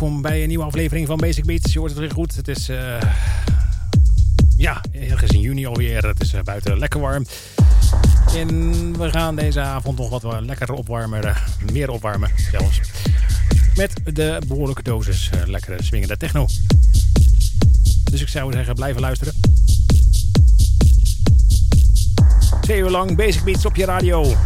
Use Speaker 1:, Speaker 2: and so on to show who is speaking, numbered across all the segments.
Speaker 1: Welkom bij een nieuwe aflevering van Basic Beats. Je hoort het weer goed. Het is, uh, ja, ergens in juni alweer. Het is uh, buiten lekker warm. En we gaan deze avond nog wat lekker opwarmen. Uh, meer opwarmen zelfs. Met de behoorlijke dosis lekkere swingende techno. Dus ik zou zeggen, blijven luisteren. Twee uur lang Basic Beats op je radio.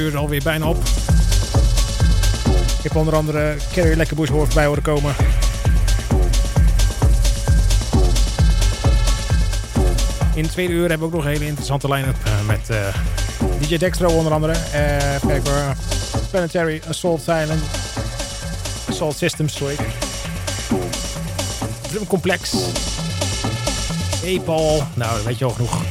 Speaker 1: Uur alweer bijna op. Ik heb onder andere Carrie Lekkerbush hoort bij horen komen. In het tweede uur hebben we ook nog een hele interessante line-up uh, met uh, DJ Dextro onder andere. Uh, Planetary Assault Silent. Assault Systems, sorry. Drum Complex. E-Paul. Nou, weet je al genoeg.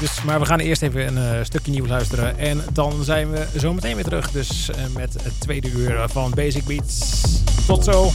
Speaker 1: Dus, maar we gaan eerst even een uh, stukje nieuws luisteren. En dan zijn we zo meteen weer terug. Dus uh, met het tweede uur van Basic Beats. Tot zo.